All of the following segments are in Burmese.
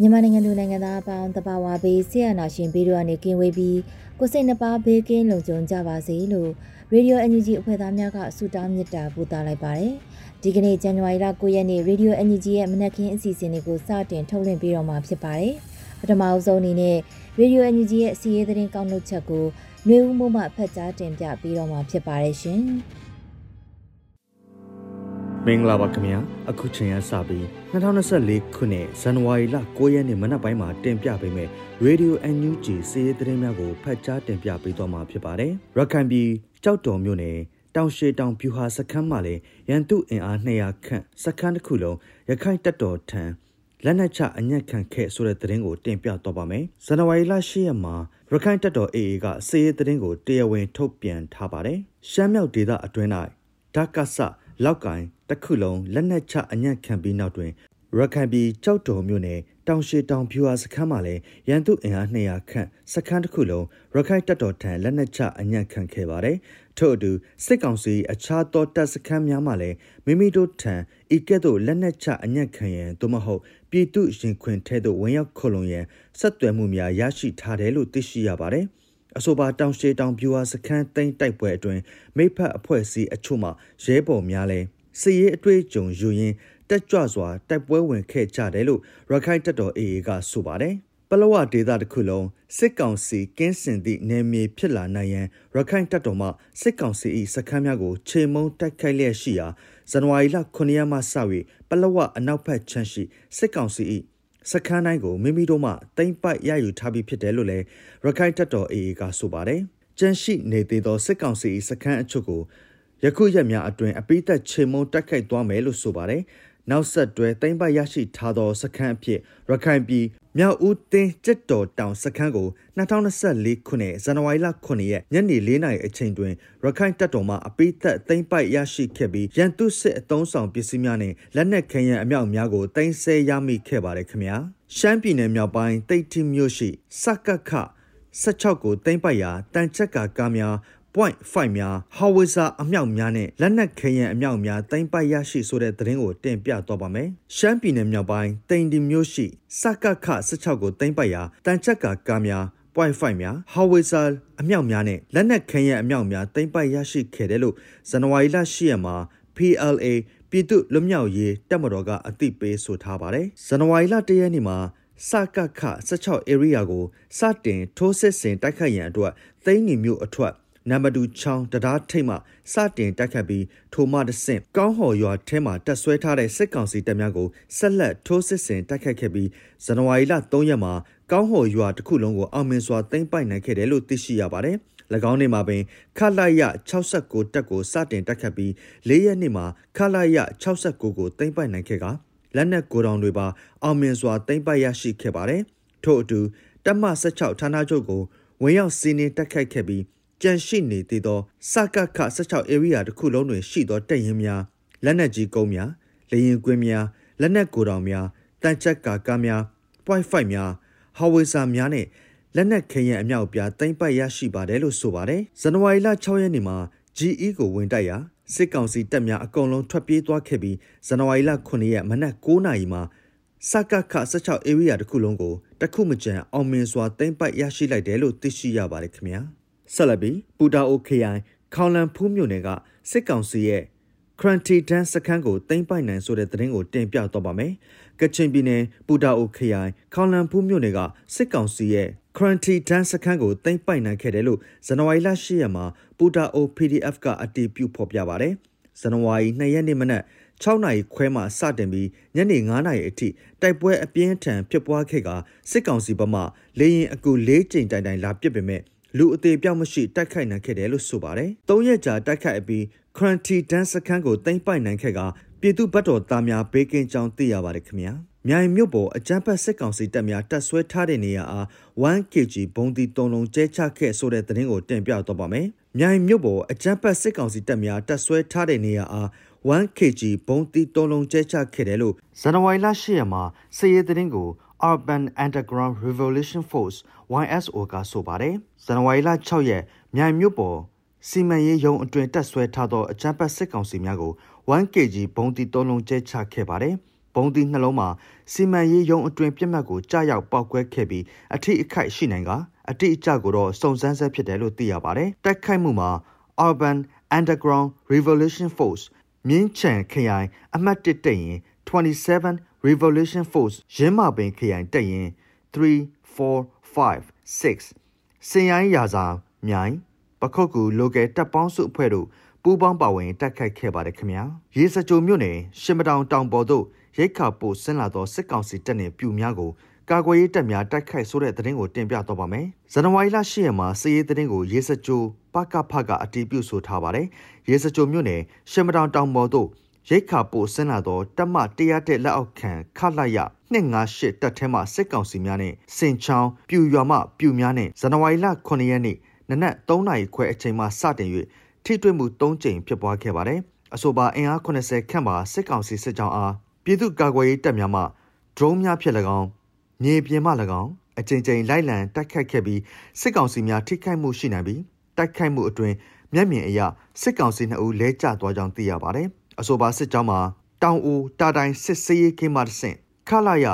မြန်မာနိုင်ငံလူနိုင်ငံသားအပေါင်းတဘာဝဘေးဆရာနာရှင်ဘေးတို့ကနေကင်းဝေးပြီးကိုစိတ်နှပါဘေးကင်းလုံခြုံကြပါစေလို့ရေဒီယို NUG အဖွဲ့သားများကဆုတောင်းမေတ္တာပို့သလိုက်ပါတယ်။ဒီကနေ့ဇန်နဝါရီလ9ရက်နေ့ရေဒီယို NUG ရဲ့မနက်ခင်းအစီအစဉ်လေးကိုစတင်ထုတ်လွှင့်ပေးတော့မှာဖြစ်ပါတယ်။ပထမအဆုံးအနေနဲ့ရေဒီယို NUG ရဲ့အစီအစဉ်ကောက်နှုတ်ချက်ကိုနှွေဦးမိုးမှဖတ်ကြားတင်ပြပေးတော့မှာဖြစ်ပါတယ်ရှင်။ မင်္ဂလာပါခင်ဗျာအခုချိန်ရစပြီး2024ခုနှစ်ဇန်နဝါရီလ9ရက်နေ့မနက်ပိုင်းမှာတင်ပြပေးမယ် Radio NUG စီးရီးသတင်းများကိုဖတ်ကြားတင်ပြပေးသွားမှာဖြစ်ပါတယ်ရခိုင်ပြည်ကြောက်တော်မြို့နယ်တောင်ရှေတောင်ပြူဟာစခန်းမှာလည်းရန်သူအင်အား200ခန့်စခန်းတစ်ခုလုံးရခိုင်တပ်တော်ထံလက်နက်ချအညက်ခံခဲ့ဆိုတဲ့သတင်းကိုတင်ပြတော့ပါမယ်ဇန်နဝါရီလ10ရက်မှာရခိုင်တပ်တော် AA ကစီးရီးသတင်းကိုတရားဝင်ထုတ်ပြန်ထားပါတယ်ရှမ်းမြောက်ဒေသအတွင်း၌ဓာတ်ကဆ လောက်ကိုင်တစ်ခုလုံးလက်နက်ချအညံ့ခံပြီးနောက်တွင်ရခိုင်ပြည်ကြောက်တော်မြို့နယ်တောင်ရှိတောင်ဖြူဟာစခန်းမှာလည်းရန်သူအင်အား200ခန့်စခန်းတစ်ခုလုံးရခိုင်တပ်တော်ထံလက်နက်ချအညံ့ခံခဲ့ပါတယ်။ထို့အတူစစ်ကောင်စီအခြားသောတပ်စခန်းများမှာလည်းမိမိတို့ထံဤကဲ့သို့လက်နက်ချအညံ့ခံရန်သို့မဟုတ်ပြည်သူရင်ခွင်ထဲသို့ဝင်ရောက်ခုံလုံရန်ဆက်သွယ်မှုများရရှိထားတယ်လို့သိရှိရပါတယ်။ အဆိုပါတောင်ရှေတောင်ပြူဟာစခန်းသိမ်းတိုက်ပွဲအတွင်းမိဖက်အဖွဲ့အစည်းအချို့မှရဲဘော်များလဲစစ်ရေးအတွေ့အကြုံယူရင်းတက်ကြွစွာတိုက်ပွဲဝင်ခဲ့ကြတယ်လို့ရခိုင်တပ်တော် AA ကဆိုပါတယ်ပလောဝဒေသတစ်ခုလုံးစစ်ကောင်စီကင်းစင်သည့်နယ်မြေဖြစ်လာနိုင်ရန်ရခိုင်တပ်တော်မှစစ်ကောင်စီ၏စခန်းများကိုခြေမုံတိုက်ခိုက်လျက်ရှိရာဇန်နဝါရီလ9ရက်မှစ၍ပလောဝအနောက်ဘက်ချမ်းရှိစစ်ကောင်စီ၏ စခန်းတိုင်းကိုမိမိတို့မှတိမ့်ပိုက်ရယူထားပြီးဖြစ်တယ်လို့လည်းရခိုင်တပ်တော် AA ကဆိုပါတယ်။ကြန့်ရှိနေသေးသောစစ်ကောင်စီစခန်းအချို့ကိုယခုရက်များအတွင်းအပိသက်ချေမုံတက်ခိုက်သွားမယ်လို့ဆိုပါတယ်။နောက်ဆက်တွဲတိမ့်ပိုက်ရရှိထားသောစခန်းအဖြစ်ရခိုင်ပြည် မြောက်ဦးတင်းကျစ်တော်တောင်စခန်းကို2024ခုနှစ်ဇန်နဝါရီလ9ရက်ညနေ4နာရီအချိန်တွင်ရခိုင်တပ်တော်မှအပိသက်သိမ်းပိုက်ရရှိခဲ့ပြီးရန်သူစစ်အုံဆောင်ပစ္စည်းများနဲ့လက်နက်ခဲယမ်းအမြောက်များကိုတင်ဆက်ရမိခဲ့ပါတယ်ခင်ဗျာရှမ်းပြည်နယ်မြောက်ပိုင်းတိတ်တီမြို့ရှိစကခ16ကိုသိမ်းပိုက်ရာတန်ချက်ကာကားများ point 5 များဟာဝစ်ဇာအမြောက်များနဲ့လက်နက်ခဲယမ်းအမြောက်များတင်ပိုက်ရရှိဆိုတဲ့သတင်းကိုတင်ပြတော့ပါမယ်။ရှမ်းပြည်နယ်မြောက်ပိုင်းတိန်ဒီမြို့ရှိစကခ16ကိုတင်ပိုက်ရာတန်ချက်ကာကားများ point 5များဟာဝစ်ဇာအမြောက်များနဲ့လက်နက်ခဲယမ်းအမြောက်များတင်ပိုက်ရရှိခဲ့တယ်လို့ဇန်နဝါရီလ10ရက်မှာ PLA ပြည်သူ့လွတ်မြောက်ရေးတပ်မတော်ကအသိပေးဆိုထားပါတယ်။ဇန်နဝါရီလ1ရက်နေ့မှာစကခ16 area ကိုစတင်ထိုးစစ်ဆင်တိုက်ခိုက်ရန်အတွက်သိန်းညီမျိုးအထွတ် နံပါတ်2ချောင်းတရားထိတ်မှစတင်တိုက်ခတ်ပြီးထိုမှတဆင့်ကောင်းဟော်ရွာထဲမှာတက်ဆွဲထားတဲ့စစ်ကောင်စီတပ်များကိုဆက်လက်ထိုးစစ်ဆင်တိုက်ခတ်ခဲ့ပြီးဇန်နဝါရီလ3ရက်မှာကောင်းဟော်ရွာတစ်ခုလုံးကိုအောင်မြင်စွာသိမ်းပိုက်နိုင်ခဲ့တယ်လို့သိရှိရပါတယ်။၎င်းနေ့မှာပင်ခလာရ69တက်ကိုစတင်တက်ခတ်ပြီး၄ရက်နေ့မှာခလာရ69ကိုသိမ်းပိုက်နိုင်ခဲ့ကလက်နက်ကိုတောင်တွေပါအောင်မြင်စွာသိမ်းပိုက်ရရှိခဲ့ပါတယ်။ထို့အတူတပ်မ16ဌာနချုပ်ကိုဝင်ရောက်စီးနင်းတက်ခိုက်ခဲ့ပြီး ကြန့်ရှိနေသေးသောစကခ16 area တစ်ခုလုံးတွင်ရှိသောတပ်ရင်းများလက်နက်ကြီးကုန်းများလေရင်ကွင်းများလက်နက်ကိုတောင်များတန်ချက်ကာကားများ point 5များဟဝေစာများနဲ့လက်နက်ခဲယံအမြောက်ပြားတင်ပိုက်ရရှိပါတယ်လို့ဆိုပါတယ်ဇန်နဝါရီလ6ရက်နေ့မှာ GE ကိုဝင်တိုက်ရာစစ်ကောင်စီတပ်များအကုန်လုံးထွက်ပြေးသွားခဲ့ပြီးဇန်နဝါရီလ9ရက်မနက်9:00နာရီမှာစကခ16 area တစ်ခုလုံးကိုတခုမကြံအောင်မြင်စွာတင်ပိုက်ရရှိလိုက်တယ်လို့သိရှိရပါတယ်ခင်ဗျာ ဆက်လက်ပြီးပူတာအိုခရိုင်ခေါလန်ဖူးမြို့နယ်ကစစ်ကောင်စီရဲ့ခရန်တီတန်စခန်းကိုသိမ်းပိုက်နိုင်ဆိုတဲ့သတင်းကိုတင်ပြတော့ပါမယ်။ကချင်ပြည်နယ်ပူတာအိုခရိုင်ခေါလန်ဖူးမြို့နယ်ကစစ်ကောင်စီရဲ့ခရန်တီတန်စခန်းကိုသိမ်းပိုက်နိုင်ခဲ့တယ်လို့ဇန်နဝါရီလ10ရက်မှာပူတာအို PDF ကအတည်ပြုဖော်ပြပါတယ်။ဇန်နဝါရီ2ရက်နေ့မနက်6နာရီခွဲမှစတင်ပြီးညနေ9နာရီအထိတိုက်ပွဲအပြင်းထန်ဖြစ်ပွားခဲ့ကစစ်ကောင်စီဘက်မှလေရင်အကူ၄ကြိမ်တိုင်တိုင်လာပစ်ပေမဲ့ လူအသေးပြောက်မရှိတိုက်ခိုက်နိုင်ခဲ့တယ်လို့ဆိုပါတယ်။၃ရက်ကြာတိုက်ခိုက်ပြီးခရန်တီတန်စခန်းကိုတင်ပိုက်နိုင်ခဲ့ကပြည်သူ့ဘတ်တော်သားများဘေးကင်းကြောင်းသိရပါတယ်ခင်ဗျာ။မြိုင်မြို့ပေါ်အကြမ်းဖက်စစ်ကောင်စီတပ်များတပ်ဆွဲထားတဲ့နေရာအား 1kg ဘုံတီ3လုံးကျဲချခဲ့ဆိုတဲ့သတင်းကိုတင်ပြတော့ပါမယ်။မြိုင်မြို့ပေါ်အကြမ်းဖက်စစ်ကောင်စီတပ်များတပ်ဆွဲထားတဲ့နေရာအား 1kg ဘုံတီ3လုံးကျဲချခဲ့တယ်လို့ဇန်နဝါရီလ10ရက်မှာစစ်ရေးသတင်းကို Urban Underground Revolution Force YSO ကဆိုပါတယ်ဇန်နဝါရီလ6ရက်မြိုင်မြို့ပေါ်စီမံရေးရုံးအတွင်တက်ဆွဲထားသောအကြမ်းဖက်စစ်ကောင်စီများကို 1kg ဘုံတီ3လုံးကျဲချခဲ့ပါတယ်ဘုံတီနှလုံးမှာစီမံရေးရုံးအတွင်ပြက်မှတ်ကိုကြားရောက်ပောက်ကွဲခဲ့ပြီးအထိအခိုက်ရှိနိုင်ကအတိအကျကိုတော့စုံစမ်းဆဲဖြစ်တယ်လို့သိရပါတယ်တိုက်ခိုက်မှုမှာ Urban Underground Revolution Force မြင်းချံခရိုင်အမှတ်1တက်ရင်27 Revolution Force ရင်းမာပင်ခရိုင်တက်ရင်3 4 5 6စင်ရိုင်းရာစာမြိုင်ပခုတ်ကူ local တပ်ပေါင်းစုအဖွဲ့တို့ပူးပေါင်းပါဝင်တိုက်ခိုက်ခဲ့ပါတယ်ခင်ဗျာရေစကြိုမြို့နယ်ရှစ်မတောင်တောင်ပေါ်သို့ရိတ်ခါပို့ဆင်းလာသောစစ်ကောင်စီတပ်နှင့်ပြူများကိုကာကွယ်ရေးတပ်များတိုက်ခိုက်ဆိုတဲ့သတင်းကိုတင်ပြတော့ပါမယ်။ဇန်နဝါရီလ10ရက်မှာစစ်ရေးသတင်းကိုရေစကြိုပကဖကအတီးပြုဆိုထားပါတယ်။ရေစကြိုမြို့နယ်ရှမတောင်တောင်ပေါ်သို့ ရိတ်ခါပို့ဆင်းလာသောတပ်မတရားတဲ့လက်အောက်ခံခလိုက်ရ258တပ်ထဲမှစစ်ကောင်စီများနဲ့စင်ချောင်းပြူရွာမှပြူများနဲ့ဇန်နဝါရီလ9ရက်နေ့နနက်3နာရီခွဲအချိန်မှစတင်၍ထိတွေ့မှု3ကြိမ်ဖြစ်ပွားခဲ့ပါတယ်။အဆိုပါအင်အား80ခန့်ပါစစ်ကောင်စီစစ်ကြောင်းအားပြည်သူ့ကာကွယ်ရေးတပ်များမှ drone များဖြင့်၎င်းမြေပြင်မှ၎င်းအကြိမ်ကြိမ်လိုက်လံတိုက်ခိုက်ခဲ့ပြီးစစ်ကောင်စီများထိခိုက်မှုရှိနိုင်ပြီးတိုက်ခိုက်မှုအတွင်မျက်မြင်အရစစ်ကောင်စီ2ဦးလဲကျသွားကြောင်းသိရပါတယ်။ အဆိုပါစစ်ကြောင်းမှာတောင်ဦးတာတိုင်စစ်စေးရေးကင်းမတဆင့်ခလာရ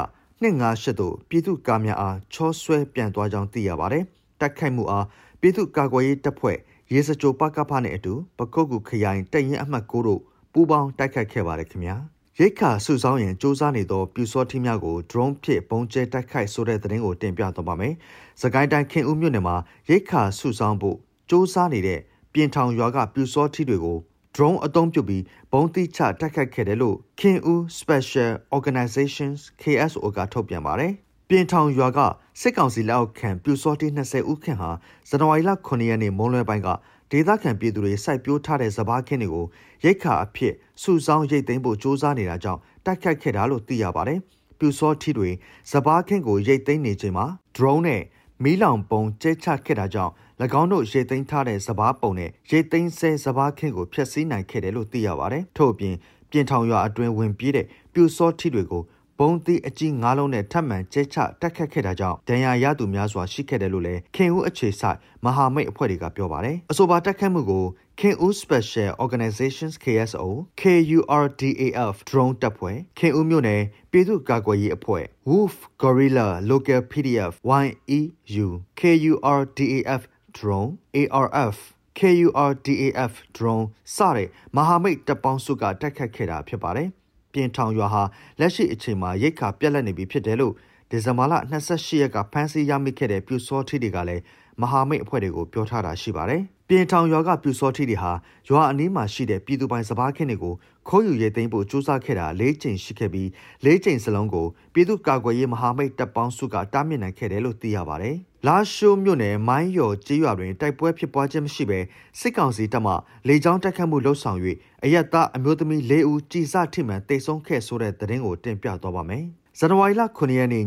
258တို့ပြည်သူ့ကားများအားချောဆွဲပြန်သွားကြောင်းသိရပါတယ်။တိုက်ခိုက်မှုအားပြည်သူ့ကာကွယ်ရေးတပ်ဖွဲ့ရေစကြိုပကဖနဲ့အတူပကုတ်ကူခရိုင်တရင်အမှတ်9တို့ပူးပေါင်းတိုက်ခိုက်ခဲ့ပါတယ်ခင်ဗျာ။ရိတ်ခါစုဆောင်ရင်စူးစမ်းနေသောပြူစောထင်းများကို drone ဖြင့်ပုံကျဲတိုက်ခိုက်ဆိုတဲ့သတင်းကိုတင်ပြသွားပါမယ်။စကိုင်းတိုင်းခင်ဦးမြို့နယ်မှာရိတ်ခါစုဆောင်ဖို့စူးစမ်းနေတဲ့ပြင်ထောင်ရွာကပြူစောထီတွေကို drone အသုံးပြုပြီးဘုံတိချတိုက်ခိုက်ခဲ့တယ်လို့ခင်ဦး Special Organizations KSO ကထုတ်ပြန်ပါတယ်။ပြင်ထောင်ရွာကစစ်ကောင်စီလက်အောက်ခံပြူစောတီ20ဦးခန့်ဟာဇန်နဝါရီလ9ရက်နေ့မွန်းလွဲပိုင်းကဒေသခံပြည်သူတွေစိုက်ပျိုးထားတဲ့စပားခင်းတွေကိုရိတ်ခါအဖြစ်စုဆောင်းရိတ်သိမ်းဖို့စ조사နေတာကြောင့်တိုက်ခတ်ခဲ့တာလို့သိရပါတယ်။ပြူစောထီတွေစပားခင်းကိုရိတ်သိမ်းနေချိန်မှာ drone နဲ့မီးလောင်ပုံကျဲချခဲ့တာကြောင့်၎င်းတို့ရိတ်သိမ်းထားတဲ့စပားပုံနဲ့ရိတ်သိမ်းဆဲစပားခင်းကိုဖျက်ဆီးနိုင်ခဲ့တယ်လို့သိရပါတယ်။ထို့အပြင်ပြင်ထောင်ရွာအတွင်းဝင်ပြေးတဲ့ပြူစောထီတွေကိုဘုံသီးအကြီး၅လုံးနဲ့ထပ်မံကျဲချတက်ခတ်ခဲ့တာကြောင့်ဒဏ်ရာရသူများစွာရှိခဲ့တယ်လို့လည်းခင်ဦးအခြေဆိုင်မဟာမိတ်အဖွဲ့တွေကပြောပါတယ်။အဆိုပါတက်ခတ်မှုကိုခင်ဦး Special Organizations KSO KURDAF drone တပ်ဖွဲ့ခင်ဦးမြို့နယ်ပြည်သူ့ကာကွယ်ရေးအဖွဲ့ Wolf Gorilla Local PDF YEU KURDAF drone ARF KURDAF drone စတဲ့မဟာမိတ်တပ်ပေါင်းစုကတိုက်ခတ်ခဲ့တာဖြစ်ပါတယ်။ပြင်ထောင်ရွာဟာလက်ရှိအချိန်မှာရိတ်ခါပြက်လက်နေပြီဖြစ်တယ်လို့ဒီဇင်ဘာလ28ရက်ကဖမ်းဆီးရမိခဲ့တဲ့ပြူစောထီတွေကလည်းမဟာမိတ်အဖွဲ့တွေကိုပြောထားတာရှိပါတယ်။ပြင်ထောင်ရွာကပြူစောထီတွေဟာရွာအနီးမှာရှိတဲ့ပြည်သူပိုင်စပားခင်းတွေကိုခိုးယူရေးသိမ်းဖို့ကြိုးစားခဲ့တာ၄ကြိမ်ရှိခဲ့ပြီး၄ကြိမ်စလုံးကိုပြည်သူ့ကာကွယ်ရေးမဟာမိတ်တပ်ပေါင်းစုကတားမြစ်နိုင်ခဲ့တယ်လို့သိရပါတယ်။ လာရှိုးမြို့နယ်မိုင်းရော်ကျေးရွာတွင်တိုက်ပွဲဖြစ်ပွားခြင်းမရှိဘဲစစ်ကောင်စီတပ်မှလေကြောင်းတိုက်ခတ်မှုလှုပ်ဆောင်၍အရက်သားအမျိုးသမီး၄ဦးကြည်စထိမှန်တိတ်ဆုံးခဲ့ဆိုတဲ့သတင်းကိုတင်ပြသွားပါမယ်။ဇန်နဝါရီလ9ရက်နေ့ည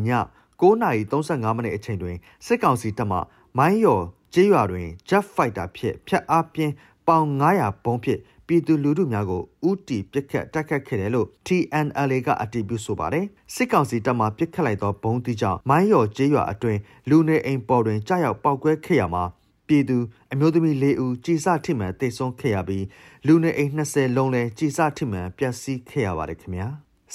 9:35မိနစ်အချိန်တွင်စစ်ကောင်စီတပ်မှမိုင်းရော်ကျေးရွာတွင် Jet Fighter ဖြင့်ဖျက်အားပြင်းပေါင်900ဘုံဖြင့် ပြည်သူလူထုများကိုဥတီပစ်ခတ်တိုက်ခတ်ခဲ့တယ်လို့ TNLA ကအတည်ပြုဆိုပါတယ်စစ်ကောင်စီတပ်မှပစ်ခတ်လိုက်သောဘုံတီကြောင့်မိုင်းရော်ကျေးရွာအတွင်းလူနေအိမ်ပေါ်တွင်ကြားရောက်ပောက်ကွဲခဲ့ရမှာပြည်သူအမျိုးသမီး၄ဦးကြည်စထိမှန်တိတ်ဆုံးခဲ့ရပြီးလူနေအိမ်20လုံးလည်းကြည်စထိမှန်ပျက်စီးခဲ့ရပါတယ်ခင်ဗျာ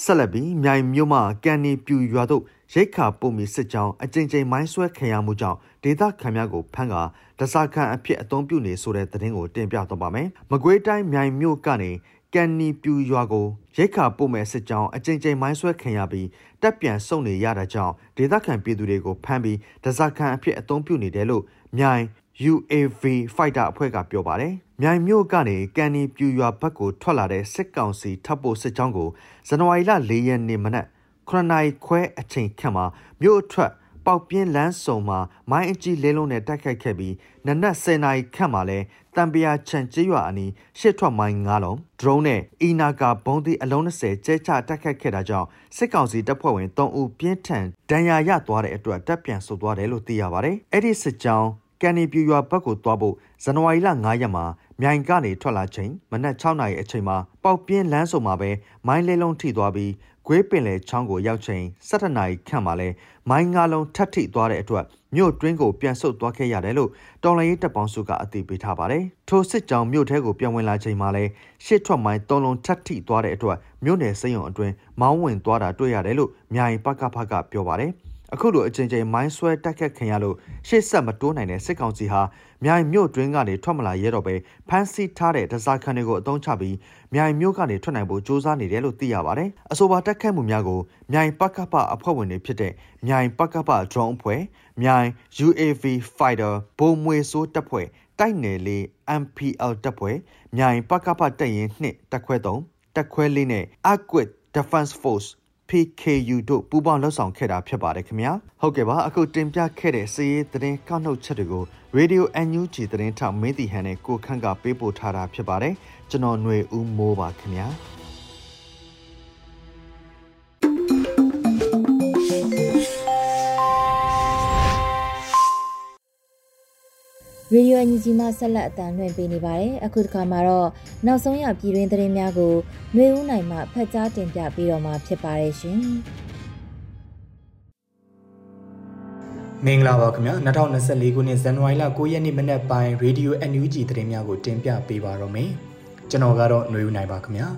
ဆက်လက်ပြီးမြိုင်မြို့မှာကန်နီပြူရွာတို့ရိတ်ခါပုံမီစစ်ကြောင်းအကြိမ်ကြိမ်မိုင်းဆွဲခံရမှုကြောင့် ဒေသခံများကိုဖမ်းကာဒဇာခံအဖြစ်အသုံးပြုနေဆိုတဲ့သတင်းကိုတင်ပြတော့ပါမယ်။မကွေးတိုင်းမြိုင်မြို့ကနေကန်နီပြူရွာကိုရိတ်ခါပို့မဲ့စစ်ကြောင်းအကြိမ်ကြိမ်မိုင်းဆွဲခံရပြီးတပ်ပြန်ဆုတ်နေရတာကြောင့်ဒေသခံပြည်သူတွေကိုဖမ်းပြီးဒဇာခံအဖြစ်အသုံးပြုနေတယ်လို့မြိုင် UAV Fighter အဖွဲ့ကပြောပါတယ်။မြိုင်မြို့ကနေကန်နီပြူရွာဘက်ကိုထွက်လာတဲ့စစ်ကောင်စီထပ်ပို့စစ်ကြောင်းကိုဇန်နဝါရီလ၄ရက်နေ့မနက်9နာရီခွဲအချိန်ခန့်မှာမြို့အထွက် ပေါက်ပြင်းလန်းစုံမှာမိုင်းအကြီးလေးလုံးနဲ့တိုက်ခိုက်ခဲ့ပြီးနနက်10နာရီခန့်မှာလဲတံပရာချန်ကျေးရွာအနီးရှစ်ထွက်မိုင်း9လုံးဒရုန်းနဲ့အီနာကာဘုံးသီးအလုံး20ကျဲချတိုက်ခိုက်ခဲ့တာကြောင့်စစ်ကောင်စီတပ်ဖွဲ့ဝင်3ဦးပြင်းထန်ဒဏ်ရာရသွားတဲ့အတွက်တပ်ပြန်ဆုတ်သွားတယ်လို့သိရပါတယ်။အဲ့ဒီစစ်ကြောင်းကန်နီပြူရွာဘက်ကိုသွားဖို့ဇန်နဝါရီလ9ရက်မှာမြိုင်ကနေထွက်လာချိန်မနက်6နာရီအချိန်မှာပေါက်ပြင်းလမ်းဆုံမှာပဲမိုင်းလေးလုံးထိသွားပြီး ဂွေးပင်လေချောင်းကိုရောက်ချိန်7နာရီခန့်မှာလဲမိုင်းငါလုံးထပ်ထိသွားတဲ့အတွက်မြို့တွင်းကိုပြန်ဆုတ်သွားခဲ့ရတယ်လို့တော်လိုင်းရေးတပ်ပေါင်းစုကအသိပေးထားပါတယ်။ထိုစစ်ကြောင်မြို့ထဲကိုပြန်ဝင်လာချိန်မှာလဲရှစ်ထွက်မိုင်းသုံးလုံးထပ်ထိသွားတဲ့အတွက်မြို့နယ်စိရုံအတွင်းမောင်းဝင်သွားတာတွေ့ရတယ်လို့မြိုင်ပကဖကပြောပါတယ်။အခုလိုအချိန်ချင်းမိုင်းဆွဲတက်ခတ်ခင်ရလို့ရှေ့ဆက်မတိုးနိုင်တဲ့စစ်ကောင်စီဟာမြိုင်မြို့တွင်းကနေထွက်မလာရဲတော့ပဲဖမ်းဆီးထားတဲ့ဒဇာခန်တွေကိုအုံချပြီး မြိုင်မြို့ကနေထွက်နိုင်ဖို့စ조사နေတယ်လို့သိရပါတယ်။အဆိုပါတက်ခတ်မှုများကိုမြိုင်ပကပအဖွဲ့ဝင်တွေဖြစ်တဲ့မြိုင်ပကပ drone အဖွဲ့မြိုင် UAV fighter ဘုံမွေဆိုးတပ်ဖွဲ့တိုက်နယ်လေး MPL တပ်ဖွဲ့မြိုင်ပကပတပ်ရင်2တက်ခွဲ3တက်ခွဲလေးနဲ့ Aquid Defense Force PKU တို့ပူးပေါင်းလှုပ်ဆောင်ခဲ့တာဖြစ်ပါတယ်ခင်ဗျာဟုတ်ကဲ့ပါအခုတင်ပြခဲ့တဲ့စီးရေးသတင်းကောက်နှုတ်ချက်တွေကို Radio NUG သတင်းထောက်မင်းတီဟန်နဲ့ကိုခန့်ကပေးပို့ထားတာဖြစ်ပါတယ် ကျွန်တော်ຫນွေဦးမိုးပါခင်ဗျာရေဒီယိုအန်ဂျီမှဆက်လက်အတန်လွှင့်ပေးနေပါတယ်။အခုတစ်ခါမှာတော့နောက်ဆုံးရပြည်တွင်းသတင်းများကိုຫນွေဦးနိုင်မှဖတ်ကြားတင်ပြပေးတော့မှာဖြစ်ပါတယ်ရှင်။မင်္ဂလာပါခင်ဗျာ2024ခုနှစ်ဇန်နဝါရီလ9ရက်နေ့မနက်ပိုင်းရေဒီယို NUG သတင်းများကိုတင်ပြပေးပါတော့မယ်။ ကျွန်တော်ကတော့ຫນွေဦးနိုင်ပါခင်ဗျာ။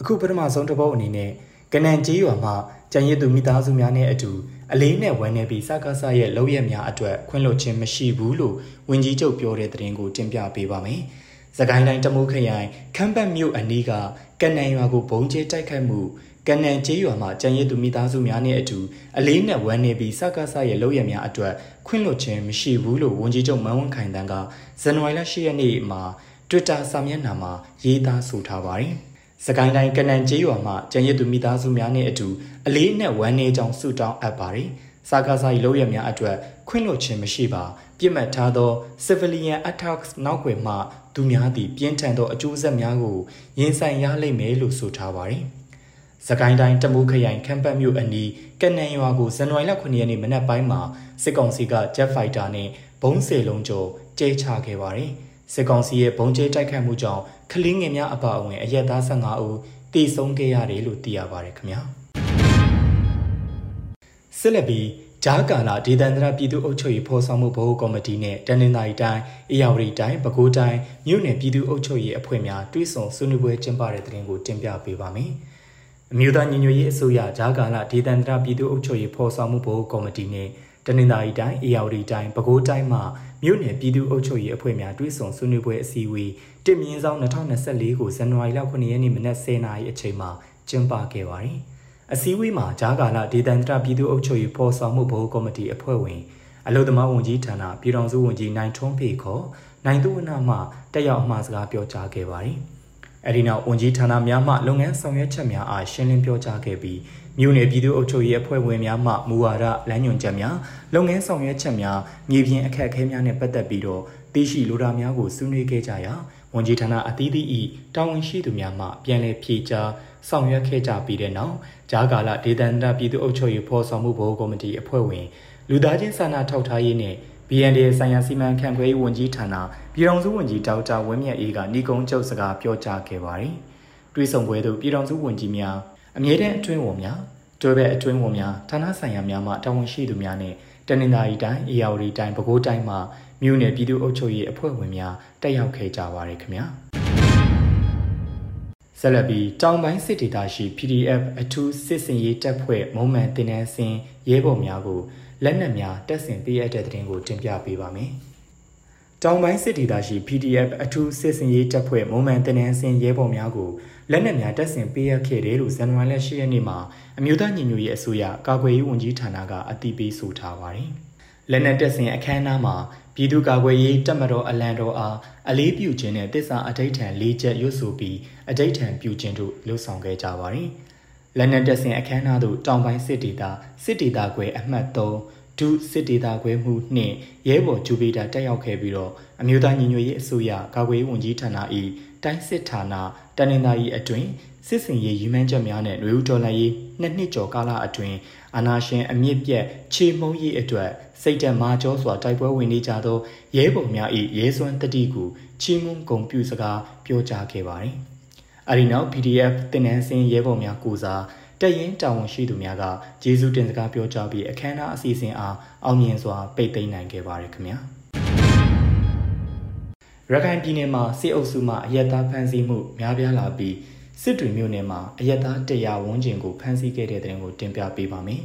အခုပထမဆုံးတစ်ပုတ်အနေနဲ့ကနန်ကြီးရွာမှာကျန်ရည်သူမိသားစုများနဲ့အတူအလေးနဲ့ဝမ်းနေပြီးစကားဆရဲ့လောက်ရများအတွက်ခွင့်လွှတ်ခြင်းမရှိဘူးလို့ဝန်ကြီးချုပ်ပြောတဲ့သတင်းကိုတင်ပြပေးပါမယ်။စကိုင်းတိုင်းတမုတ်ခရိုင်ခမ်းပတ်မြို့အနီးကကနန်ရွာကိုဘုံကျဲတိုက်ခိုက်မှု ကနန်ကျေးရွာမှာကျန်ရည်သူမိသားစုများနဲ့အတူအလေးနဲ့ဝမ်းနေပြီးစကားဆရဲ့လောက်ရများအတွက်ခွင့်လွှတ်ခြင်းမရှိဘူးလို့ဝန်ကြီးချုပ်မန်းဝန်းခိုင်တန်းကဇန်နဝါရီလ10ရက်နေ့မှာ Twitter စာမျက်နှာမှာရေးသားဆိုထားပါတယ်။စကိုင်းတိုင်းကနန်ကျေးရွာမှာကျန်ရည်သူမိသားစုများနဲ့အတူအလေးနဲ့ဝမ်းနေကြောင်းဆုတောင်းအပ်ပါတယ်။စာကားစာရေးလုပ်ရများအတွက်ခွင့်လွှတ်ခြင်းမရှိပါပြစ်မှတ်ထားသော civilian attacks နောက်ွယ်မှသူများသည့်ပြင်းထန်သောအကျိုးဆက်များကိုရင်ဆိုင်ရလိမ့်မယ်လို့ဆိုထားပါတယ်။ စကိုင်းတိုင်းတမူးခရိုင်ခမ်းပတ်မြို့အနီးကနန်ရွာကိုဇန်နဝါရီလ9ရက်နေ့မနက်ပိုင်းမှာစစ်ကောင်စီက Jet Fighter နဲ့ဘုံးစေလုံးကျော်ကျဲချခဲ့ပါတယ်။စစ်ကောင်စီရဲ့ဘုံကျဲတိုက်ခတ်မှုကြောင့်ကလေးငယ်များအပါအဝင်အရက်သား15ဦးတေဆုံးခဲ့ရတယ်လို့သိရပါတယ်ခင်ဗျာဆက်လက်ပြီးဂျာကာလာဒေသန္တရပြည်သူ့အုပ်ချုပ်ရေးဖော်ဆောင်မှုဗဟိုကော်မတီနဲ့တနင်္သာရီတိုင်းအေရဝတီတိုင်းပဲခူးတိုင်းမြို့နယ်ပြည်သူ့အုပ်ချုပ်ရေးအဖွဲ့များတွဲဆုံဆွေးနွေးပွဲကျင်းပတဲ့တဲ့တင်ကိုတင်ပြပေးပါမယ်။ အမျိုးသားညီညွတ်ရေးအစိုးရဂျာကာလာဒေသန္တရပြည်သူ့အုပ်ချုပ်ရေးဖော်ဆောင်မှုဗဟိုကော်မတီနဲ့တနင်္သာရီတိုင်းအေရဝတီတိုင်းပဲခူးတိုင်းမှာမြို့နယ်ပြည်သူ့အုပ်ချုပ်ရေးအဖွဲ့များတွဲဆုံဆွေးနွေးပွဲအစည်းအဝေးတစ်မြင်းဆောင်2024ကိုဇန်နဝါရီလ9ရက်နေ့မနက်10:00နာရီအချိန်မှာကျင်းပခဲ့ပါတယ်။အစည်းအဝေးမှာဂျာကာလာဒေသန္တရပြည်သူ့အုပ်ချုပ်ရေးဖော်ဆောင်မှုဘိုးကော်မတီအဖွဲ့ဝင်အလုသမားဝန်ကြီးဌာနပြည်ထောင်စုဝန်ကြီးနိုင်ထွန်းဖေခေါ်နိုင်သူဝနမှတက်ရောက်အမှားစကားပြောကြားခဲ့ပါတယ်။ အဲဒီနောက်ဝန်ကြီးဌာနများမှလုပ်ငန်းဆောင်ရွက်ချက်များအားရှင်းလင်းပြောကြားခဲ့ပြီးမြို့နယ်ပြည်သူ့အုပ်ချုပ်ရေးအဖွဲ့ဝင်များမှမူဝါဒလမ်းညွှန်ချက်များလုပ်ငန်းဆောင်ရွက်ချက်များမြေပြင်အခက်အခဲများနဲ့ပတ်သက်ပြီးတော့သိရှိလိုတာများကိုဆွေးနွေးခဲ့ကြရာဝန်ကြီးဌာနအသီးသီး၏တာဝန်ရှိသူများမှပြန်လည်ဖြေကြားဆောင်ရွက်ခဲ့ကြပြီးတဲ့နောက်ဂျာကာလဒေသန္တပြည်သူ့အုပ်ချုပ်ရေးဖော်ဆောင်မှုဘိုးကော်မတီအဖွဲ့ဝင်လူသားချင်းစာနာထောက်ထားရေးနဲ့ BND ဆိုင်ရာစီမံခန့်ခွဲရေးဝန်ကြီးဌာနပြည်ထောင်စုဝန်ကြီးဒေါက်တာဝင်းမြတ်အေးကညီကုန်းချုပ်စကားပြောကြားခဲ့ပါတယ်။တွဲဆောင်ပွဲသို့ပြည်ထောင်စုဝန်ကြီးများအမြဲတမ်းအတွင်းဝန်များတွဲဘက်အတွင်းဝန်များဌာနဆိုင်ရာများမှတာဝန်ရှိသူများနဲ့တနင်္သာရီတိုင်းအေရဝတီတိုင်းပဲခူးတိုင်းမှမြို့နယ်ပြည်သူ့အုပ်ချုပ်ရေးအဖွဲ့ဝင်များတက်ရောက်ခဲ့ကြပါရခင်ဗျာဆက်လက်ပြီးတောင်ပိုင်းစစ်ဒေသရှိ PDF အထူးစစ်စင်ရေးတပ်ဖွဲ့မုံမှန်တင်နန်းစင်ရဲဘော်များကို လက်နက်များတပ်ဆင်ပေးအပ်တဲ့တဲ့တင်ကိုတင်ပြပေးပါမယ်။တတောင်ပိုင်းစစ်ဒေသရှိ PDF အထူးစစ်စင်ရေးတပ်ဖွဲ့မုံမှန်တင်နန်းစင်ရဲဘော်များကိုလက်နက်များတပ်ဆင်ပေးရခဲ့တယ်လို့ဇန်နဝါရီလ10ရက်နေ့မှာအမျိုးသားညီညွတ်ရေးအစိုးရကာကွယ်ရေးဝန်ကြီးဌာနကအတည်ပြုဆိုထားပါတယ်။လက်နက်တပ်ဆင်အခမ်းအနားမှာပြည်သူ့ကာကွယ်ရေးတပ်မတော်အလံတော်အားအလေးပြုခြင်းနဲ့တစ္ဆာအဋိဌံ၄ချက်ရွတ်ဆိုပြီးအဋိဌံပြုခြင်းတို့လှုပ်ဆောင်ခဲ့ကြပါတယ်။လက်နက်တပ်ဆင်အခမ်းအနားသို့တောင်ပိုင်းစစ်ဒေသစစ်ဒေသကွယ်အမှတ်3 ဒုစစ်ဒေသခွဲမှုနှင့်ရဲဘော်ဂျူပီတာတက်ရောက်ခဲ့ပြီးတော့အမျိုးသားညီညွတ်ရေးအစိုးရကာကွယ်ရေးဝန်ကြီးဌာန၏တိုင်းစစ်ဌာနတနင်္သာရီအတွင်စစ်စင်ရေးရည်မှန်းချက်များနဲ့နှွေဦးတော်လှန်ရေးနှစ်နှစ်ကျော်ကာလအတွင်းအာနာရှင်အမြင့်ပြတ်ခြေမုံရေးအတွက်စိတ်တမာကြောစွာတိုက်ပွဲဝင်နေကြသောရဲဘော်များ၏ရဲစွမ်းတတိကိုချီးမွမ်းဂုဏ်ပြုစကားပြောကြားခဲ့ပါတယ်။အဲဒီနောက် PDF တင်နန်းစင်ရဲဘော်များကိုစား တက်ရင်တာဝန်ရှိသူများကဂျေစုတင်စကားပြောကြားပြီးအခမ်းအနားအစီအစဉ်အားအောင်မြင်စွာပိတ်သိမ်းနိုင်ခဲ့ပါတယ်ခင်ဗျာရခိုင်ပြည်နယ်မှာစစ်အုပ်စုမှအရက်သားဖမ်းဆီးမှုများပြားလာပြီးစစ်တွေမြို့နယ်မှာအရက်သားတရားဝန်းကျင်ကိုဖမ်းဆီးခဲ့တဲ့တဲ့ရင်ကိုတင်ပြပေးပါမယ်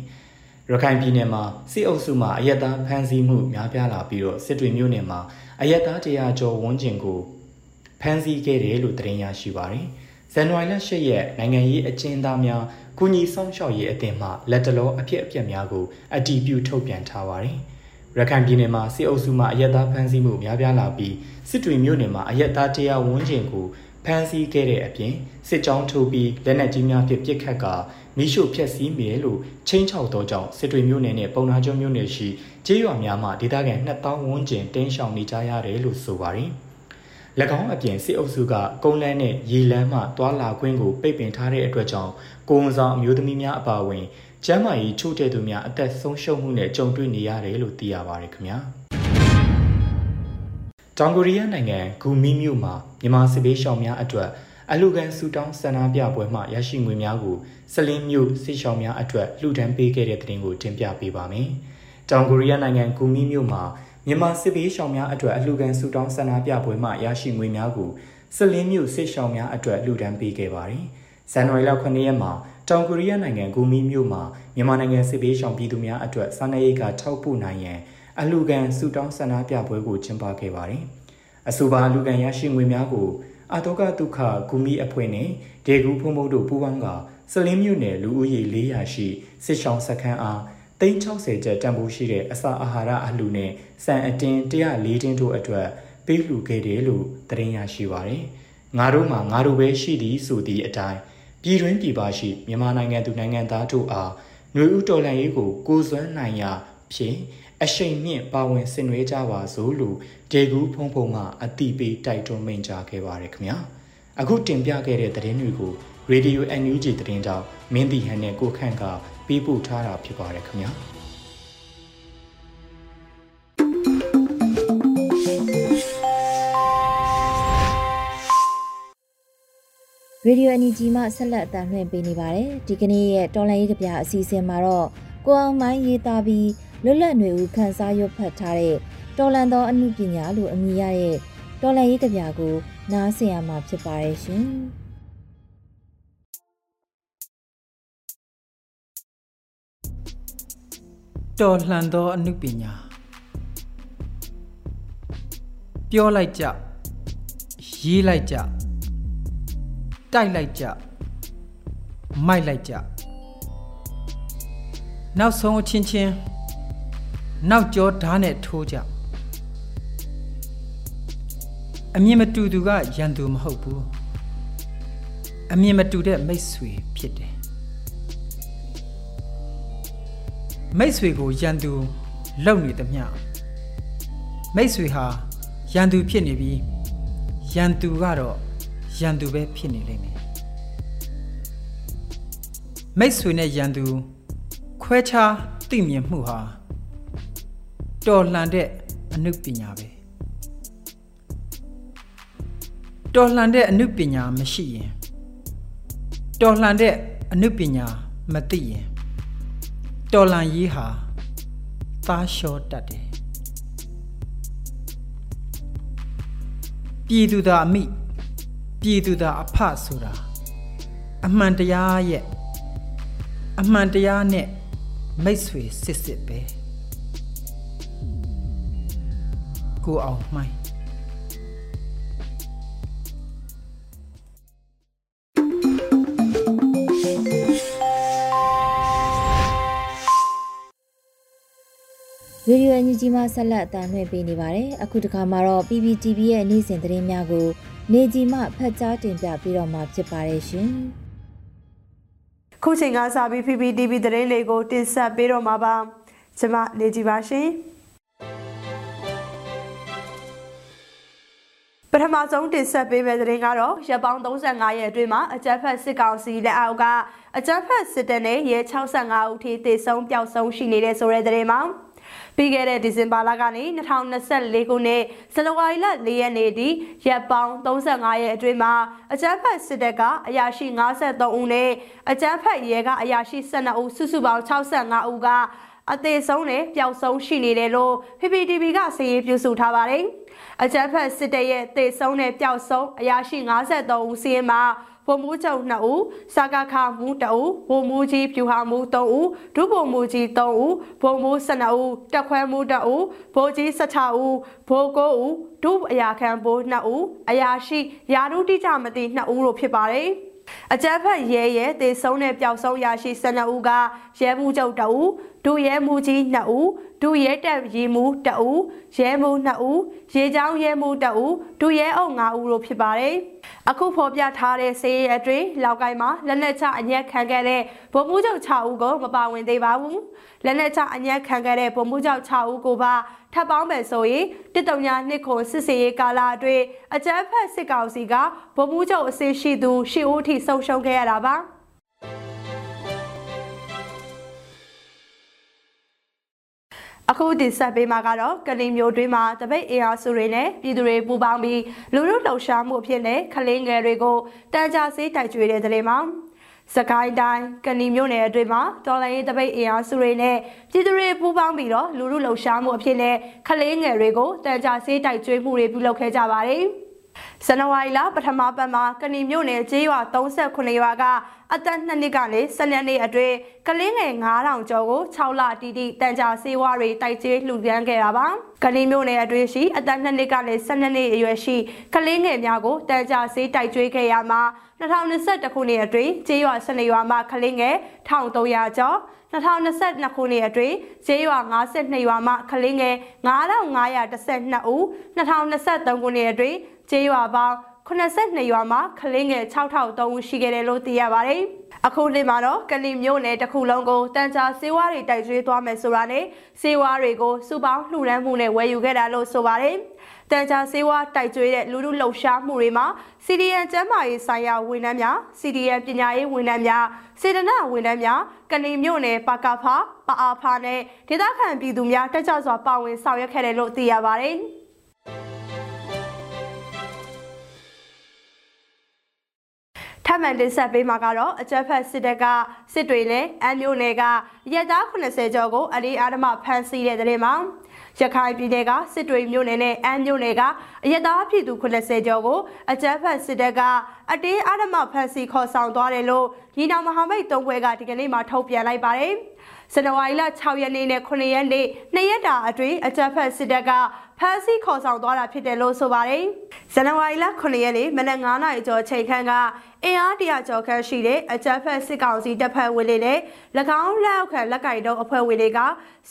ရခိုင်ပြည်နယ်မှာစစ်အုပ်စုမှအရက်သားဖမ်းဆီးမှုများပြားလာပြီးတော့စစ်တွေမြို့နယ်မှာအရက်သားတရားကျော်ဝန်းကျင်ကိုဖမ်းဆီးခဲ့တယ်လို့သတင်းရရှိပါတယ် ဇန်နဝါရီလ10ရက်နိုင်ငံရေးအကျဉ်းသားများကုညီဆောင်ရှောက်ရေးအသင်းမှလက်တလောအဖြစ်အပျက်များကိုအတည်ပြုထုတ်ပြန်ထားပါတယ်။ရခိုင်ပြည်နယ်မှာစစ်အုပ်စုမှအရက်သားဖမ်းဆီးမှုများပြားလာပြီးစစ်တွေမြို့နယ်မှာအရက်သားတရားဝန်းကျင်ကိုဖမ်းဆီးခဲ့တဲ့အပြင်စစ်ကြောင်းထိုးပြီးလက်နက်ကြီးများဖြင့်ပစ်ခတ်ကာမိရှုဖျက်ဆီးမြေလို့ချင်းချောက်သောကြောင့်စစ်တွေမြို့နယ်နဲ့ပုံနာကျွန်းမြို့နယ်ရှိကျေးရွာများမှာဒေသခံ2000ဝန်းကျင်တင်းရှောင်နေကြရတယ်လို့ဆိုပါတယ်။၎ င်းအပြင်စစ်အုပ်စုကကုန်းလန်းနဲ့ရေလန်းမှတွာလာခွင့်ကိုပိတ်ပင်ထားတဲ့အတွက်ကြောင့်ကိုဝန်ဆောင်အမျိုးသမီးများအပါအဝင်ကျန်းမာရေးချို့တဲ့သူများအသက်ဆုံးရှုံးမှုနဲ့ကြုံတွေ့နေရတယ်လို့သိရပါတယ်ခင်ဗျာတောင်ကိုရီးယားနိုင်ငံဂူမီမြို့မှာမြန်မာစစ်ဘေးရှောင်များအတွက်အလူကန်ဆူတောင်းဆန္ဒပြပွဲမှရရှိငွေများကိုစလင်းမြို့စစ်ရှောင်များအတွက်လှူဒန်းပေးခဲ့တဲ့တဲ့တင်ကိုတင်ပြပေးပါမယ်။တောင်ကိုရီးယားနိုင်ငံဂူမီမြို့မှာ မြန်မာစစ်ဘေးရှောင်များအတွက်အလှူခံစုတောင်းဆန္ဒပြပွဲမှရရှိငွေများကိုစလင်းမြို့စစ်ရှောင်များအတွက်လှူဒန်းပေးခဲ့ပါတယ်။ဇန်နဝါရီလ9ရက်မှာတောင်ကိုရီးယားနိုင်ငံဂူမီမြို့မှာမြန်မာနိုင်ငံစစ်ဘေးရှောင်ပြည်သူများအတွက်စားနပ်ရိက္ခာထောက်ပို့နိုင်ရန်အလှူခံစုတောင်းဆန္ဒပြပွဲကိုကျင်းပခဲ့ပါတယ်။အဆိုပါအလှူခံရရှိငွေများကိုအတောကဒုက္ခဂူမီအဖွဲ့နဲ့ဒေဂူဖုံဖုံတို့ပူးပေါင်းကစလင်းမြို့နယ်လူဦးရေ400ရှိစစ်ရှောင်စခန်းအား 360ကျပ်တန်ဖိုးရှိတဲ့အစာအာဟာရအလှူနဲ့စံအတင်း104တင်းတို့အတွက်ပေးလှူခဲ့တယ်လို့သတင်းရရှိပါတယ်။ငါတို့မှာငါတို့ပဲရှိသည်ဆိုသည့်အတိုင်းပြည်တွင်းပြည်ပရှိမြန်မာနိုင်ငံသူနိုင်ငံသားတို့အားຫນွေဥတော်လှန်ရေးကိုကိုစွမ်းနိုင်ရာဖြင့်အရှိန်မြင့်ပါဝင်ဆင်နွှဲကြပါစို့လို့ဒေကူဖုံဖုံကအတိပေးတိုက်တွန်းမိန့်ကြားခဲ့ပါတယ်ခင်ဗျာ။အခုတင်ပြခဲ့တဲ့သတင်းတွေကို Radio NUG သတင်းတောက်မင်းတီဟန်နဲ့ကိုခန့်ကပေးပို့ထားတာဖြစ်ပါတယ်ခင်ဗျာရေဒီယိုအန်ဂျီမှဆက်လက်အသံလွှင့်ပေးနေပါတယ်ဒီကနေ့ရဲ့တော်လိုင်းရေးကြပြအစီအစဉ်မှာတော့ကိုအောင်မိုင်းရေးသားပြီးလွတ်လပ်နေဦးခန်းစားရွတ်ဖတ်ထားတဲ့တော်လန်သောအမှုပညာလို့အမည်ရတဲ့တော်လိုင်းရေးကြပြကိုနားဆင်ရမှာဖြစ်ပါတယ်ရှင် တော်လှန်သောအနုပညာပြောလိုက်ကြရေးလိုက်ကြတိုက်လိုက်ကြမိုက်လိုက်ကြနောက်ဆုံးအချင်းချင်းနောက်ကျောဓာတ်နဲ့ထိုးကြအမြင်မတူသူကရန်သူမဟုတ်ဘူးအမြင်မတူတဲ့မိတ်ဆွေ မိတ်ဆွေကိုရန်သူလုံနေသမျှမိတ်ဆွေဟာရန်သူဖြစ်နေပြီးရန်သူကတော့ရန်သူပဲဖြစ်နေလိမ့်မယ်မိတ်ဆွေနဲ့ရန်သူခွဲခြားသိမြင်မှုဟာတော်လှန်တဲ့အနုပညာပဲတော်လှန်တဲ့အနုပညာမရှိရင်တော်လှန်တဲ့အနုပညာမသိရင် တော်လန်ရေးဟာသားလျှောတတ်တယ်ပြည်သူသာအမိပြည်သူသာအဖဆိုတာအမှန်တရားရဲ့အမှန်တရားနဲ့မိတ်ဆွေစစ်စစ်ပဲကိုအောင်မှိုင်း ရေဒီယိုအန်ယူဂျီမှဆက်လက်အသံလွှင့်ပေးနေပါတယ်အခုတခါမှာတော့ PPTV ရဲ့နေ့စဉ်သတင်းများကိုနေကြီးမှဖတ်ကြားတင်ပြပေးတော့မှာဖြစ်ပါတယ်ရှင်ခုချိန်ကစပြီး PPTV သတင်းလေးကိုတင်ဆက်ပေးတော့မှာပါကျွန်မနေကြီးပါရှင်ပထမဆုံးတင်ဆက်ပေးမယ့်သတင်းကတော့ရပ်ပေါင်း35ရက်အတွင်းမှာအကြမ်းဖက်စစ်ကောင်စီလက်အောက်ကအကြမ်းဖက်စစ်တပ်နဲ့ရဲ65ဦးထိသေဆုံးပျောက်ဆုံးရှိနေတဲ့ဆိုတဲ့သတင်းမှာ ပြီးခဲ့တဲ့ဒီဇင်ဘာလကနေ2024ခုနှစ်ဇန်နဝါရီလ4ရက်နေ့ထိရက်ပေါင်း35ရက်အတွင်းမှာအကြမ်းဖက်စစ်တပ်ကအရာရှိ53ဦးနဲ့အကြမ်းဖက်ရဲကအရာရှိ12ဦးစုစုပေါင်း65ဦးကအသေးဆုံးနဲ့ပျောက်ဆုံးရှိနေတယ်လို့ PPTV ကစာရင်းပြုစုထားပါတယ်။အကြမ်းဖက်စစ်တပ်ရဲ့သေဆုံးနဲ့ပျောက်ဆုံးအရာရှိ53ဦးစီးရင်မှာ ဗိုလ်မှူးချုပ်2ဦးစာကခမူး2ဦးဗိုလ်မှူးကြီးဖြူဟာမူး3ဦးဒုဗိုလ်မှူးကြီး3ဦးဗိုလ်မှူး12ဦးတက်ခွဲမူး2ဦးဗိုလ်ကြီး16ဦးဗိုလ်9ဦးဒုအရာခံဗိုလ်2ဦးအရာရှိယာရုတိကြမသိ2ဦးတို့ဖြစ်ပါတယ်။အကြမ်းဖက်ရဲရဲတေဆုံးတဲ့ပျောက်ဆုံးရရှိ12ဦးကရဲမှုချုပ်2ဦးဒုရဲမှုကြီး2ဦးဒုရဲတပ်ရီမှု2ဦးရဲမှု2ဦး ရေချောင်းရဲမှု2ဦးဒုရဲအုပ်5ဦးတို့ဖြစ်ပါတယ်အခုဖော်ပြထားတဲ့စေးရဲအတွင်းလောက်ကိုင်းမှာလက်နက်ချအညက်ခံခဲ့တဲ့ဗိုလ်မှူးချုပ်6ဦးကိုမပါဝင်သေးပါဘူးလက်နက်ချအညက်ခံခဲ့တဲ့ဗိုလ်မှူးချုပ်6ဦးကိုပါထပ်ပေါင်းမယ်ဆိုရင်တစ်တုံညာနှစ်ခုစစ်စေးရေးကာလအတွင်းအကြမ်းဖက်စစ်ကောင်စီကဗိုလ်မှူးချုပ်အစစ်ရှိသူရှစ်ဦးထိဆုံးရှုံးခဲ့ရတာပါ အခုတင်ဆက်ပေးမှာကတော့ကလီမျိုးတွင်းမှာတပိတ်အင်အားစုတွေနဲ့ပြည်သူတွေပူးပေါင်းပြီးလူလူလှုပ်ရှားမှုအဖြစ်နဲ့ခလင်းငယ်တွေကိုတန်ကြာစေးတိုက်ကြွေတဲ့တဲ့မှာစကိုင်းတိုင်းကဏီမြို့နယ်အတွင်းမှာတော်လိုင်းရေးတပိတ်အင်အားစုတွေနဲ့ပြည်သူတွေပူးပေါင်းပြီးတော့လူလူလှုပ်ရှားမှုအဖြစ်နဲ့ခလေးငယ်တွေကိုတန်ကြာစေးတိုက်ကျွေးမှုတွေပြုလုပ်ခဲ့ကြပါတယ်။ ဇန်နဝါရီလပထမပတ်မှာကဏီမြို့နယ်ကျေးရွာ38ရွာကအသက်2နှစ်ကနေ12နှစ်အတွင်းကလေးငယ်9000ကျော်ကို6လတီတီတန်ကြာစေးဝါးတွေတိုက်ကျေးလှူဒန်းခဲ့တာပါ။ကလေးမျိုးနယ်အတွင်းရှိအသက်2နှစ်ကနေ12နှစ်အရွယ်ရှိကလေးငယ်များကိုတန်ကြာစေးတိုက်ကျွေးခဲ့ရမှာ2021ခုနှစ်အတွင်းကျေးရွာ12ရွာမှာကလေးငယ်1300ကျော်2022ခုနှစ်အတွင်းကျေးရွာ52ရွာမှကလေးငယ်9512ဦး2023ခုနှစ်အတွင်း ကျေးရွာပေါင်း82ရွာမှာကလေးငယ်6003ဦးရှိခဲ့တယ်လို့သိရပါတယ်။အခုနှစ်မှာတော့ကလီမျိုးနယ်တစ်ခုလုံးကိုတန်ကြာစေဝါတွေတိုက်ကျွေးသွားမယ်ဆိုတာနဲ့စေဝါတွေကိုစုပေါင်းလှူဒန်းမှုနဲ့ဝယ်ယူခဲ့တာလို့ဆိုပါတယ်။တန်ကြာစေဝါတိုက်ကျွေးတဲ့လူလူလှုပ်ရှားမှုတွေမှာ CDN ကျန်းမာရေးဆိုင်ရာဝန်ထမ်းများ CDN ပညာရေးဝန်ထမ်းများစေတနာဝန်ထမ်းများကလီမျိုးနယ်ပါကဖာပအားဖာနဲ့ဒေသခံပြည်သူများတက်ကြွစွာပါဝင်ဆောင်ရွက်ခဲ့တယ်လို့သိရပါတယ်။ ထပ်မံတင်ဆက်ပေးမှာကတော့အကြက်ဖက်စစ်တပ်ကစစ်တွေနဲ့အမ်းမျိုးနယ်ကရက်သား80ကျော်ကိုအလေးအာဓမဖမ်းဆီးတဲ့တဲ့မှာရခိုင်ပြည်နယ်ကစစ်တွေမြို့နယ်နဲ့အမ်းမြို့နယ်ကအရက်သားပြည်သူ80ကျော်ကိုအကြမ်းဖက်စစ်တပ်ကအတေးအာဓမဖမ်းဆီးခေါ်ဆောင်သွားတယ်လို့ညီနောင်မဟာမိတ်သုံးဘွဲကဒီကနေ့မှထုတ်ပြန်လိုက်ပါတယ်။ ဇန်နဝါရီလ6ရက်နေ့နဲ့9ရက်နေ့နှစ်ရက်တာအတွင်းအကြမ်းဖက်စစ်တပ်ကဖမ်းဆီးခေါ်ဆောင်သွားတာဖြစ်တယ်လို့ဆိုပါတယ်။ဇန်နဝါရီလ9ရက်နေ့မနက်9နာရီကျော်ချိန်ခန့်ကအင်အားတရာကျော်ခန့်ရှိတဲ့အကြမ်းဖက်စစ်ကောင်စီတပ်ဖက်ဝင်တွေနဲ့၎င်းလက်အောက်ခံလက်ကင်တုံးအဖွဲ့ဝင်တွေက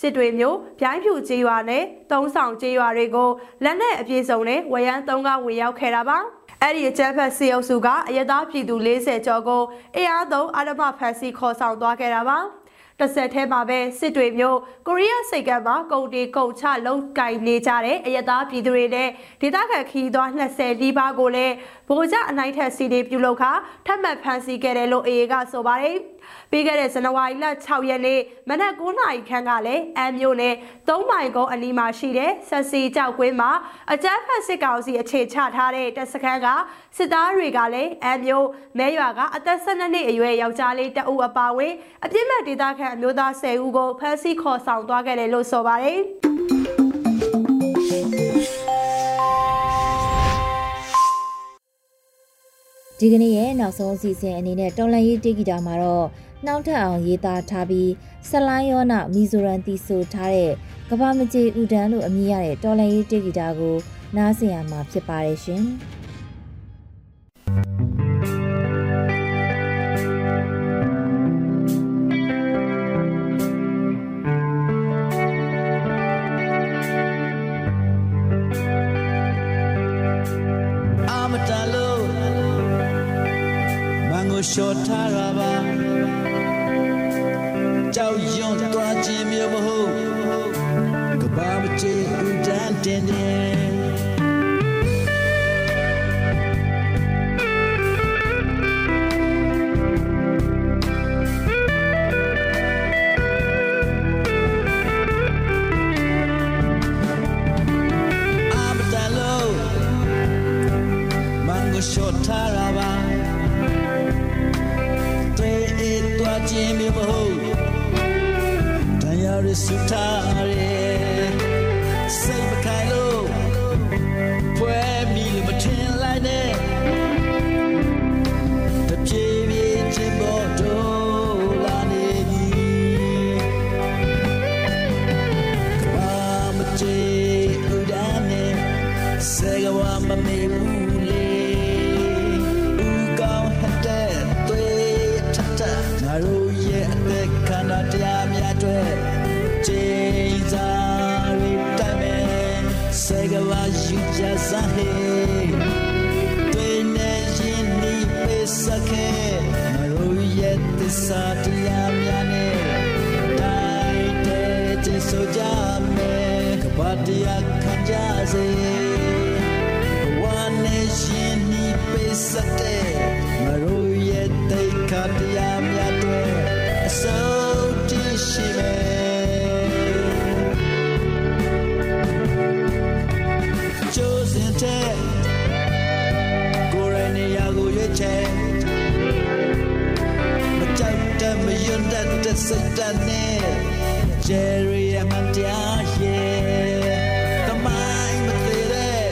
စစ်တွေမျိုးပြိုင်းဖြူကျေးရွာနဲ့တုံးဆောင်ကျေးရွာတွေကိုလက်နက်အပြည့်စုံနဲ့ဝရမ်းသုံးကဝင်ရောက်ခဲ့တာပါ။အဲ့ဒီအကြမ်းဖက်စစ်အုပ်စုကအရသာပြည်သူ40ကျော်ကိုအင်အားသုံးအာရမဖန်စီခေါ်ဆောင်သွားခဲ့တာပါ။ တစ်ဆက်ထဲမှာပဲစစ်တွေမျိုးကိုရီးယားစိတ်ကမ်းမှာကုန်တီကုန်ချလုံကင်နေကြတဲ့အယသားပြည်သူတွေနဲ့ဒေသခံခီးသွား20လီးပါးကိုလည်း ဗိုလ်ချအနိုင်ထက်စီတွေပြုလုပ်ခါထပ်မံဖမ်းဆီးခဲ့တယ်လို့အေအေကဆိုပါတယ်ပြီးခဲ့တဲ့ဇန်နဝါရီလ6ရက်နေ့မနက်9:00နာရီခန့်ကလည်းအမ်မျိုးနဲ့3မိုင်ကုန်းအနီးမှာရှိတဲ့ဆက်စီကြောက်ကွင်းမှာအကြမ်းဖက်စစ်ကောင်စီအခြေချထားတဲ့တပ်စခန်းကစစ်သားတွေကလည်းအမ်မျိုးမဲရွာကအသက်12နှစ်အရွယ်ယောက်ျားလေးတအုပ်အပါဝင်အပြစ်မဲ့ဒေသခံအမျိုးသား10ဦးကိုဖမ်းဆီးခေါ်ဆောင်သွားခဲ့တယ်လို့ဆိုပါတယ် ဒီကနေ့ရဲ့နောက်ဆုံးအစီအစဉ်အနေနဲ့တော်လန်ရေးတေဂီတာမှာတော့နှောက်ထက်အောင်ရေးသားထားပြီးဆလိုင်းယောနာမီဇိုရန်တီဆိုထားတဲ့ကဘာမကြီးဥဒန်းလို့အမည်ရတဲ့တော်လန်ရေးတေဂီတာကိုနားဆင်ရမှာဖြစ်ပါတယ်ရှင်။ လျှော့ထားတာပါကြောက်ရွံ့သွားခြင်းမျိုးမဟုတ်ကဘာမချေဦးတန်းတင်တယ် စ္စာတရားများနဲ့တိုင်းတဲ့ကျဆိုကြမယ်ကပတရားခံကြစေ စိတ်တနဲ့ဂျယ်ရီယမန်တရားရဲ့တမိုင်းမသေးတဲ့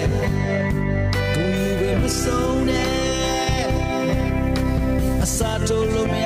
ကိုယူပဲမဆုံးနဲ့အစာတိုးလို့မရ